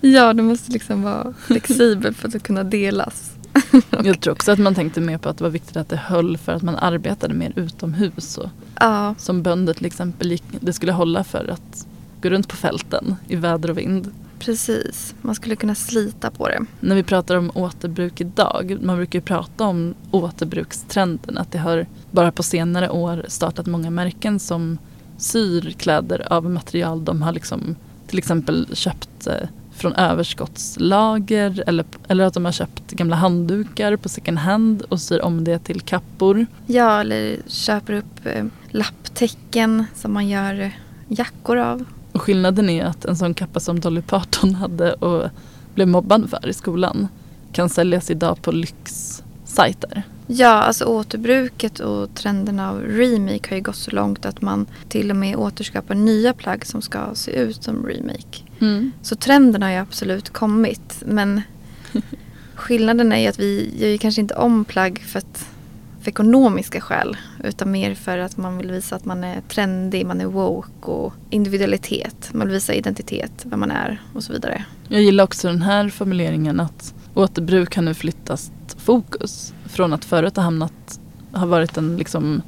Speaker 7: Ja, det måste liksom vara flexibelt för att kunna delas.
Speaker 8: Jag tror också att man tänkte mer på att det var viktigt att det höll för att man arbetade mer utomhus. Och
Speaker 7: Ja,
Speaker 8: som bönder till exempel, det skulle hålla för att gå runt på fälten i väder och vind.
Speaker 7: precis. Man skulle kunna slita på det.
Speaker 8: När vi pratar om återbruk idag, man brukar ju prata om återbrukstrenden. Att det har bara på senare år startat många märken som syr kläder av material de har liksom till exempel köpt eh, från överskottslager eller, eller att de har köpt gamla handdukar på second hand och syr om det till kappor.
Speaker 7: Ja, eller köper upp eh, lapptäcken som man gör eh, jackor av.
Speaker 8: Och skillnaden är att en sån kappa som Dolly Parton hade och blev mobbad för i skolan kan säljas idag på lyxsajter.
Speaker 7: Ja, alltså återbruket och trenderna av remake har ju gått så långt att man till och med återskapar nya plagg som ska se ut som remake. Så trenden har ju absolut kommit. Men skillnaden är ju att vi gör ju kanske inte om plagg för, att, för ekonomiska skäl. Utan mer för att man vill visa att man är trendig, man är woke och individualitet. Man vill visa identitet, vem man är och så vidare.
Speaker 8: Jag gillar också den här formuleringen att återbruk har nu flyttat fokus. Från att förut ha hamnat, har varit en liksom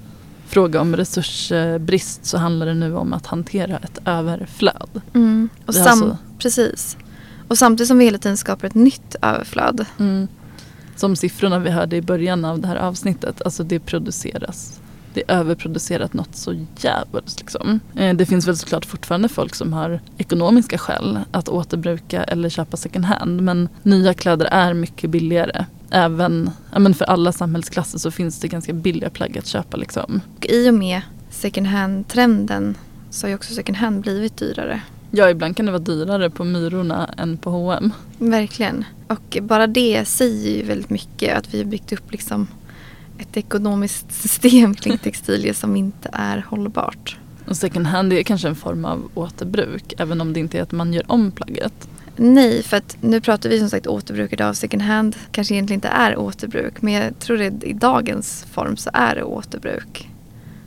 Speaker 8: fråga om resursbrist så handlar det nu om att hantera ett överflöd.
Speaker 7: Och
Speaker 8: Det är
Speaker 7: sam-
Speaker 8: alltså-
Speaker 7: Precis. Och samtidigt som vi hela tiden skapar ett nytt överflöd.
Speaker 8: Mm. Som siffrorna vi hörde i början av det här avsnittet, alltså det produceras. Det är överproducerat något så jävligt liksom. Eh, Det finns väl såklart fortfarande folk som har ekonomiska skäl att återbruka eller köpa second hand. Men nya kläder är mycket billigare. Även men för alla samhällsklasser så finns det ganska billiga plagg att köpa liksom.
Speaker 7: Och i och med second hand-trenden så har ju också second hand blivit dyrare.
Speaker 8: Ja, ibland kan det vara dyrare på Myrorna än på H&M.
Speaker 7: Verkligen. Och bara det säger ju väldigt mycket att vi har byggt upp liksom ett ekonomiskt system kring textilier som inte är hållbart.
Speaker 8: Och second hand är kanske en form av återbruk, även om det inte är att man gör om plagget.
Speaker 7: Nej, för att nu pratar vi som sagt återbruk idag. Second hand kanske egentligen inte är återbruk. Men jag tror att i dagens form så är det återbruk.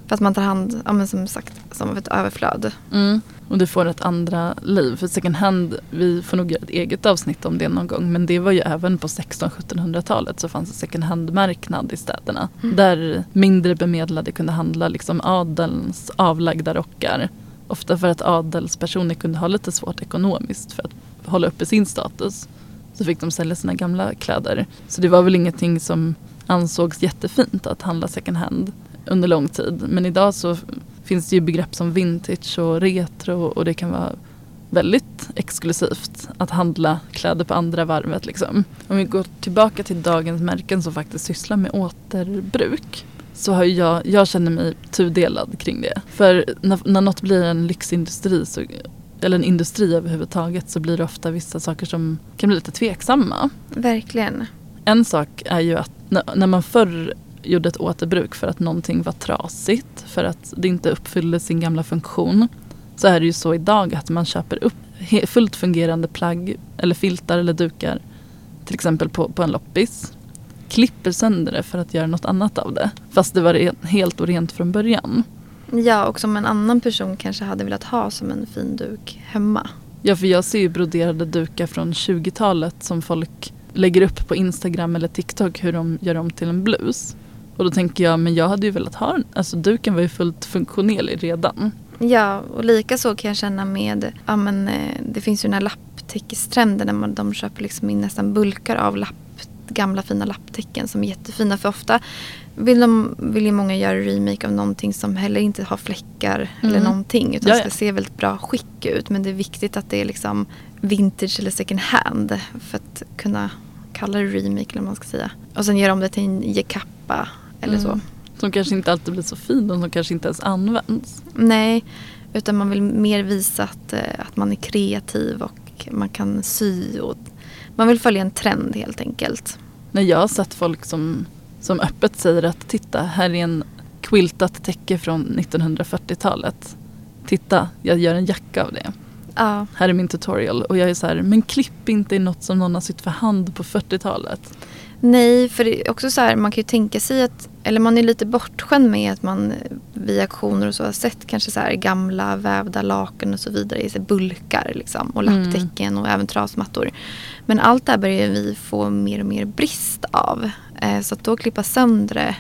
Speaker 7: För att man tar hand, ja, men som sagt, som av ett överflöd.
Speaker 8: Mm. Och det får ett andra liv. För second hand, vi får nog göra ett eget avsnitt om det någon gång. Men det var ju även på 1600-1700-talet så fanns det second hand-marknad i städerna.
Speaker 7: Mm.
Speaker 8: Där mindre bemedlade kunde handla liksom adelns avlagda rockar. Ofta för att adelspersoner kunde ha lite svårt ekonomiskt för att hålla uppe sin status. Så fick de sälja sina gamla kläder. Så det var väl ingenting som ansågs jättefint att handla second hand under lång tid. Men idag så finns det ju begrepp som vintage och retro och det kan vara väldigt exklusivt att handla kläder på andra varvet. Liksom. Om vi går tillbaka till dagens märken som faktiskt sysslar med återbruk så har jag, jag känner mig tudelad kring det. För när, när något blir en lyxindustri så, eller en industri överhuvudtaget så blir det ofta vissa saker som kan bli lite tveksamma.
Speaker 7: Verkligen.
Speaker 8: En sak är ju att när, man förr gjorde ett återbruk för att någonting var trasigt, för att det inte uppfyllde sin gamla funktion. Så är det ju så idag att man köper upp fullt fungerande plagg eller filtar eller dukar. Till exempel på, på en loppis. Klipper sönder det för att göra något annat av det. Fast det var helt och rent från början.
Speaker 7: Ja, och som en annan person kanske hade velat ha som en fin duk hemma.
Speaker 8: Ja, för jag ser ju broderade dukar från 20-talet som folk lägger upp på Instagram eller TikTok hur de gör om till en blus. Och då tänker jag, men jag hade ju velat ha den. Alltså duken var ju fullt funktionell redan.
Speaker 7: Ja, och lika så kan jag känna med, ja men eh, det finns ju den här lapptäckestrenden där man, de köper liksom in nästan bulkar av lapp, gamla fina lapptäcken som är jättefina. För ofta vill, de, vill ju många göra remake av någonting som heller inte har fläckar eller
Speaker 8: Mm.
Speaker 7: någonting. Utan
Speaker 8: Ja,
Speaker 7: ska se väldigt bra skick ut. Men det är viktigt att det är liksom vintage eller second hand för att kunna kalla det remake eller vad man ska säga. Och sen göra om det till en jekappa eller så.
Speaker 8: Mm. Som kanske inte alltid blir så fin och som kanske inte ens används.
Speaker 7: Nej, utan man vill mer visa att, eh, att man är kreativ och man kan sy. Och man vill följa en trend helt enkelt.
Speaker 8: När jag har sett folk som, som öppet säger att titta, här är en quiltat täcke från 1940-talet. Titta, jag gör en jacka av det.
Speaker 7: Ja,
Speaker 8: Här är min tutorial. Och jag är så här, men klipp inte i något som någon har sytt för hand på 40-talet.
Speaker 7: nej, för det är också så här, man kan ju tänka sig att, eller man är lite bortskämd med att man via auktioner och så har sett kanske så här gamla vävda lakan och så vidare i bulkar liksom, och
Speaker 8: Mm.
Speaker 7: lapptäcken och även trasmattor. Men allt det här börjar vi få mer och mer brist av. Eh, så att då klippa sönder det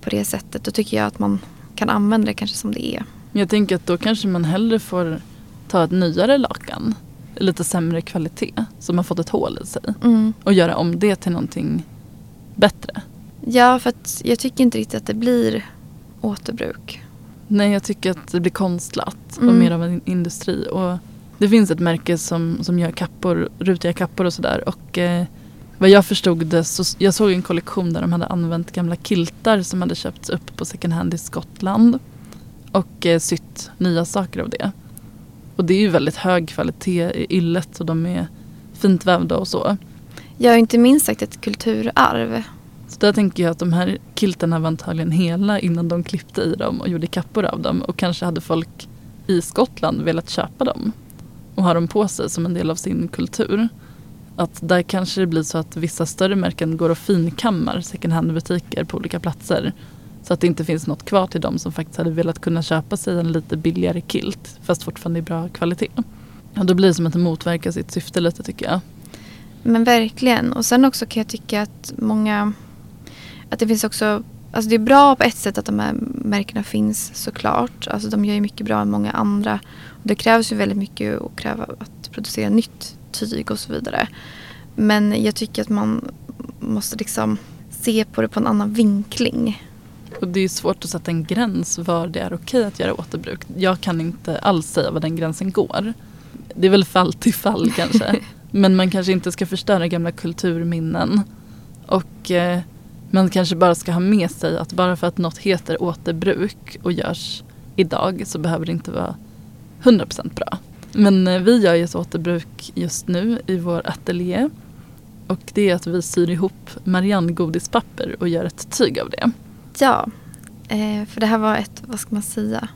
Speaker 7: på det sättet, då tycker jag att man kan använda det kanske som det är.
Speaker 8: Jag tänker att då kanske man hellre får ta ett nyare lakan. Lite sämre kvalitet. Som har fått ett hål i sig.
Speaker 7: Mm.
Speaker 8: Och göra om det till någonting bättre.
Speaker 7: Ja, för att jag tycker inte riktigt att det blir återbruk.
Speaker 8: Nej, jag tycker att det blir konstlat och
Speaker 7: Mm.
Speaker 8: mer av en industri. Och det finns ett märke som, som gör kappor, rutiga kappor och sådär. Och eh, vad jag förstod det så jag såg en kollektion där de hade använt gamla kiltar som hade köpts upp på second hand i Skottland. Och eh, sytt nya saker av det. Och det är ju väldigt hög kvalitet i yllet och de är fint vävda och så.
Speaker 7: Jag har inte minst sagt ett kulturarv.
Speaker 8: Så där tänker jag att de här kiltarna var antagligen hela innan de klippte i dem och gjorde kappor av dem. Och kanske hade folk i Skottland velat köpa dem och ha dem på sig som en del av sin kultur. Att där kanske det blir så att vissa större märken går och finkammar second hand-butiker på olika platser. Så att det inte finns något kvar till dem som faktiskt hade velat kunna köpa sig en lite billigare kilt fast fortfarande i bra kvalitet. Och då blir det som att det motverkar sitt syfte lite tycker jag.
Speaker 7: Men verkligen. Och sen också kan jag tycka att många... Att det finns också... Alltså det är bra på ett sätt att de här märkena finns såklart. Alltså de gör ju mycket bra än många andra. Och det krävs ju väldigt mycket att kräva att producera nytt tyg och så vidare. Men jag tycker att man måste liksom se på det på en annan vinkling.
Speaker 8: Och det är svårt att sätta en gräns var det är okej att göra återbruk. Jag kan inte alls säga var den gränsen går. Det är väl fall till fall kanske. Men man kanske inte ska förstöra gamla kulturminnen. Och eh, man kanske bara ska ha med sig att bara för att något heter återbruk och görs idag så behöver det inte vara 100% bra. Men eh, vi gör ju ett återbruk just nu i vår ateljé. Och det är att vi syr ihop Marianne godispapper och gör ett tyg av det.
Speaker 7: Ja, eh, för det här var ett, vad ska man säga,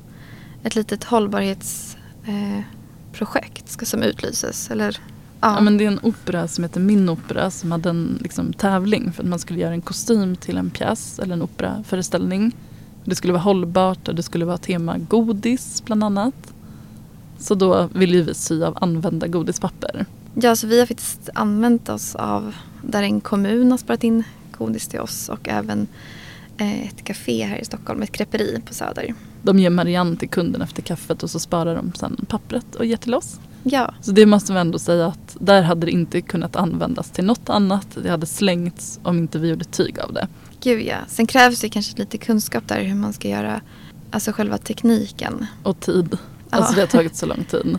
Speaker 7: ett litet hållbarhetsprojekt eh, som utlyses. Eller, ja.
Speaker 8: Ja, men det är en opera som heter Min opera som hade en liksom, tävling för att man skulle göra en kostym till en pjäs eller en operaföreställning Det skulle vara hållbart och det skulle vara tema godis bland annat. Så då ville ju vi sy av använda godispapper.
Speaker 7: Ja, så vi har faktiskt använt oss av där en kommun har sparat in godis till oss och även eh, ett café här i Stockholm, ett creperi på Söder.
Speaker 8: De ger Marianne till kunden efter kaffet och så sparar de sen pappret och ger till oss.
Speaker 7: Ja,
Speaker 8: Så det måste vi ändå säga att där hade det inte kunnat användas till något annat. Det hade slängts om inte vi gjorde tyg av det.
Speaker 7: gud ja. Sen krävs det kanske lite kunskap där hur man ska göra, alltså själva tekniken.
Speaker 8: Och tid. Alltså det har tagit så lång tid.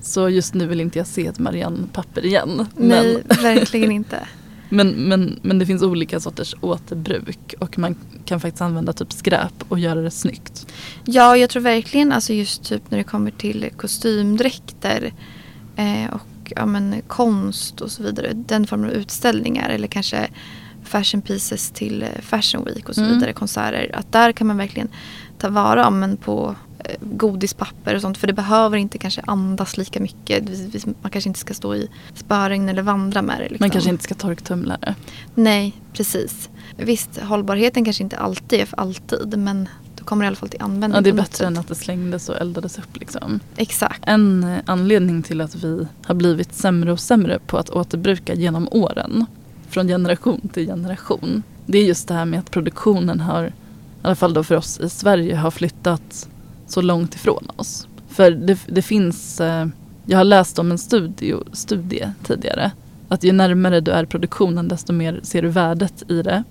Speaker 8: Så just nu vill inte jag se ett Marianne-papper igen.
Speaker 7: Nej,
Speaker 8: Men,
Speaker 7: verkligen inte.
Speaker 8: men, men, men det finns olika sorters återbruk och man kan faktiskt använda typ skräp och göra det snyggt.
Speaker 7: Ja, jag tror verkligen alltså just typ när det kommer till kostymdräkter eh, och ja, men, konst och så vidare. Den formen av utställningar eller kanske fashion pieces till eh, fashion week och så
Speaker 8: Mm.
Speaker 7: vidare, konserter. Att där kan man verkligen ta vara men, på godispapper och sånt. För det behöver inte kanske andas lika mycket. Man kanske inte ska stå i spöregn eller vandra med det. Liksom.
Speaker 8: Man kanske inte ska torktumla det.
Speaker 7: Nej, precis. Visst, hållbarheten kanske inte alltid är för alltid. Men då kommer det i alla fall till användning.
Speaker 8: Ja, det är bättre
Speaker 7: sätt.
Speaker 8: än att det slängdes och eldades upp liksom.
Speaker 7: Exakt.
Speaker 8: En eh, anledning till att vi har blivit sämre och sämre på att återbruka genom åren, från generation till generation, det är just det här med att produktionen har, i alla fall då för oss i Sverige, har flyttat så långt ifrån oss. För det, det finns, eh, jag har läst om en studio, studie tidigare, att ju närmare du är produktionen desto mer ser du värdet i det,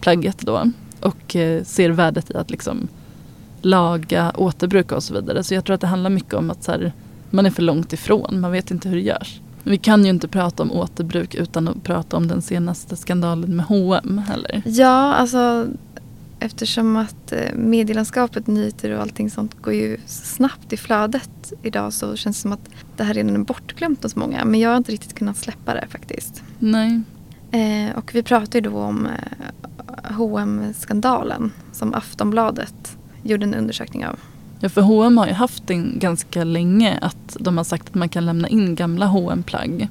Speaker 8: plagget då, och eh, ser värdet i att liksom laga, återbruka och så vidare. Så jag tror att det handlar mycket om att så här, man är för långt ifrån, man vet inte hur det görs. Vi kan ju inte prata om återbruk utan att prata om den senaste skandalen med H&M heller.
Speaker 7: Ja, alltså eftersom att eh, medielandskapet, nyheter och allting sånt går ju så snabbt i flödet idag så känns det som att det här redan är bortglömt hos många. Men jag har inte riktigt kunnat släppa det faktiskt.
Speaker 8: Nej.
Speaker 7: Eh, och vi pratade ju då om eh, hm skandalen som Aftonbladet gjorde en undersökning av.
Speaker 8: Ja, för H&M har ju haft den ganska länge att de har sagt att man kan lämna in gamla hm plagg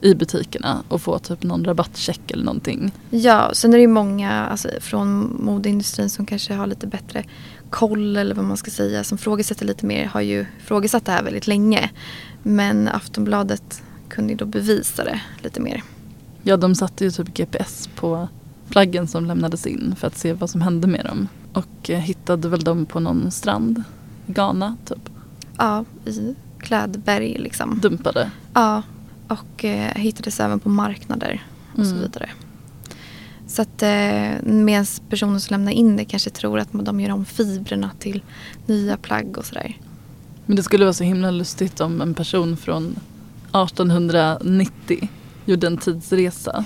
Speaker 8: i butikerna och få typ någon rabattcheck eller någonting.
Speaker 7: Ja, sen är det ju många alltså, från modeindustrin som kanske har lite bättre koll eller vad man ska säga som frågesätter lite mer har ju frågesatt det här väldigt länge. Men Aftonbladet kunde ju då bevisa det lite mer.
Speaker 8: Ja, de satte ju typ GPS på plaggen som lämnades in för att se vad som hände med dem. Och eh, hittade väl dem på någon strand Ghana typ.
Speaker 7: Ja, i klädberg liksom.
Speaker 8: Dumpade.
Speaker 7: Ja, och eh, hittades även på marknader och så
Speaker 8: Mm.
Speaker 7: vidare. Så att eh, medan personen som lämnar in det kanske tror att de gör om fibrerna till nya plagg och sådär.
Speaker 8: Men det skulle vara så himla lustigt om en person från 1890 gjorde en tidsresa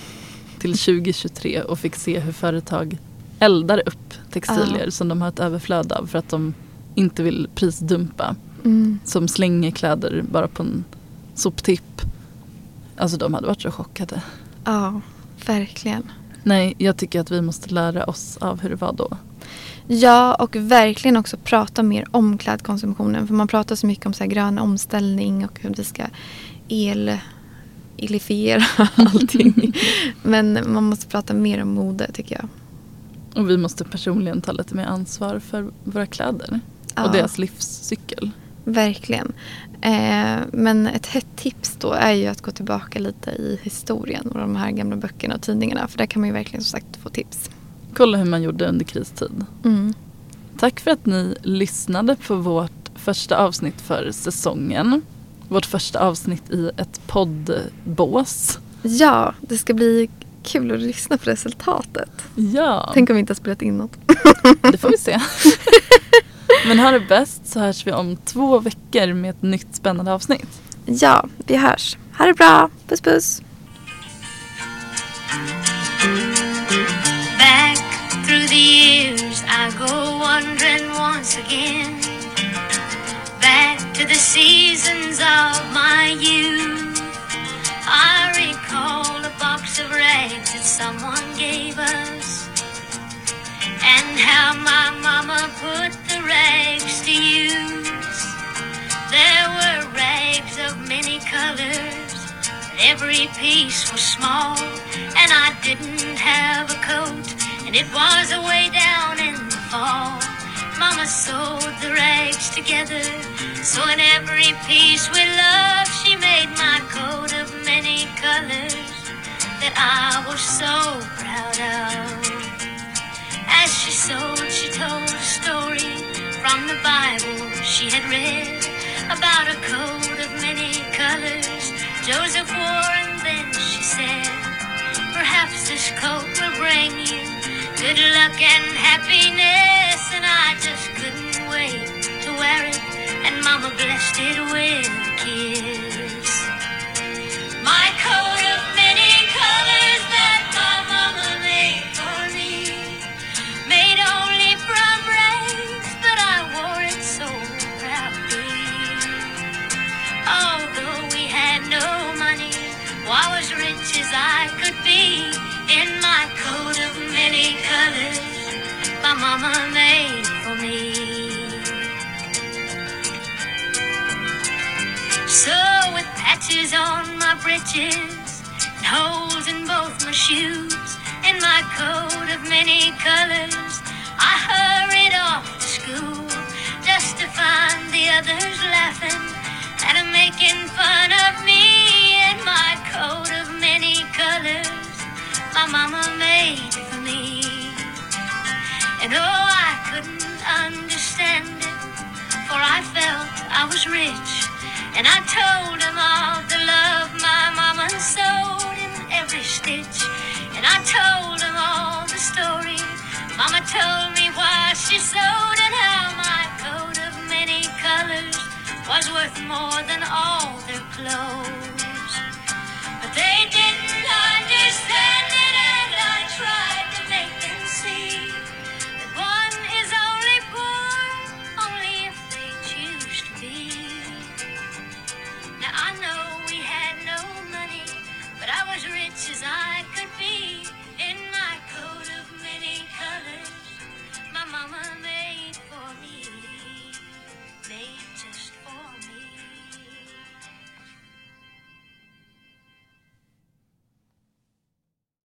Speaker 8: till 2023 och fick se hur företag eldar upp textilier
Speaker 7: Ja.
Speaker 8: som de har ett överflöd av för att de inte vill prisdumpa.
Speaker 7: Mm.
Speaker 8: Som slänger kläder bara på en soptipp. Alltså de hade varit så chockade.
Speaker 7: Ja, verkligen.
Speaker 8: Nej, jag tycker att vi måste lära oss av hur det var då.
Speaker 7: Ja, och verkligen också prata mer om klädkonsumtionen. För man pratar så mycket om så här grön omställning och hur vi ska el elifiera allting. Men man måste prata mer om mode tycker jag.
Speaker 8: Och vi måste personligen ta lite mer ansvar för våra kläder.
Speaker 7: Ja.
Speaker 8: Och deras livscykel.
Speaker 7: Verkligen. Eh, men ett hett tips då är ju att gå tillbaka lite i historien och de här gamla böckerna och tidningarna. För där kan man ju verkligen som sagt få tips.
Speaker 8: Kolla hur man gjorde under kristid.
Speaker 7: Mm.
Speaker 8: Tack för att ni lyssnade på vårt första avsnitt för säsongen. Vårt första avsnitt i ett poddbås.
Speaker 7: Ja, det ska bli kul att lyssna på resultatet.
Speaker 8: Ja,
Speaker 7: Tänk om vi inte har spelat in något.
Speaker 8: det får vi se. Men ha det bäst så hörs vi om två veckor med ett nytt spännande avsnitt.
Speaker 7: Ja, vi hörs. Ha det bra. Puss puss.
Speaker 9: Back through the years, I go wandering once again. Back to the seasons of my youth. I recall a box of rags that someone gave us. And how my mama put rags to use. There were rags of many colors. Every piece was small, and I didn't have a coat, and it was away down in the fall. Mama sewed the rags together, so in every piece with love, she made my coat of many colors that I was so proud of. As she sewed, she told a story from the Bible she had read about a coat of many colors Joseph wore, and then she said, Perhaps this coat will bring you good luck and happiness. And I just couldn't wait to wear it, and Mama blessed it with a kiss. My coat I was rich as I could be in my coat of many colors my mama made for me. So with patches on my breeches and holes in both my shoes and my coat of many colors, I hurried off to school just to find the others laughing and making fun of me my coat of many colors my mama made for me. And oh, I couldn't understand it, for I felt I was rich. And I told him all the love my mama sewed in every stitch. And I told him all the story. Mama told me why she sewed and how my coat of many colors was worth more than all their clothes. They didn't understand it, and I tried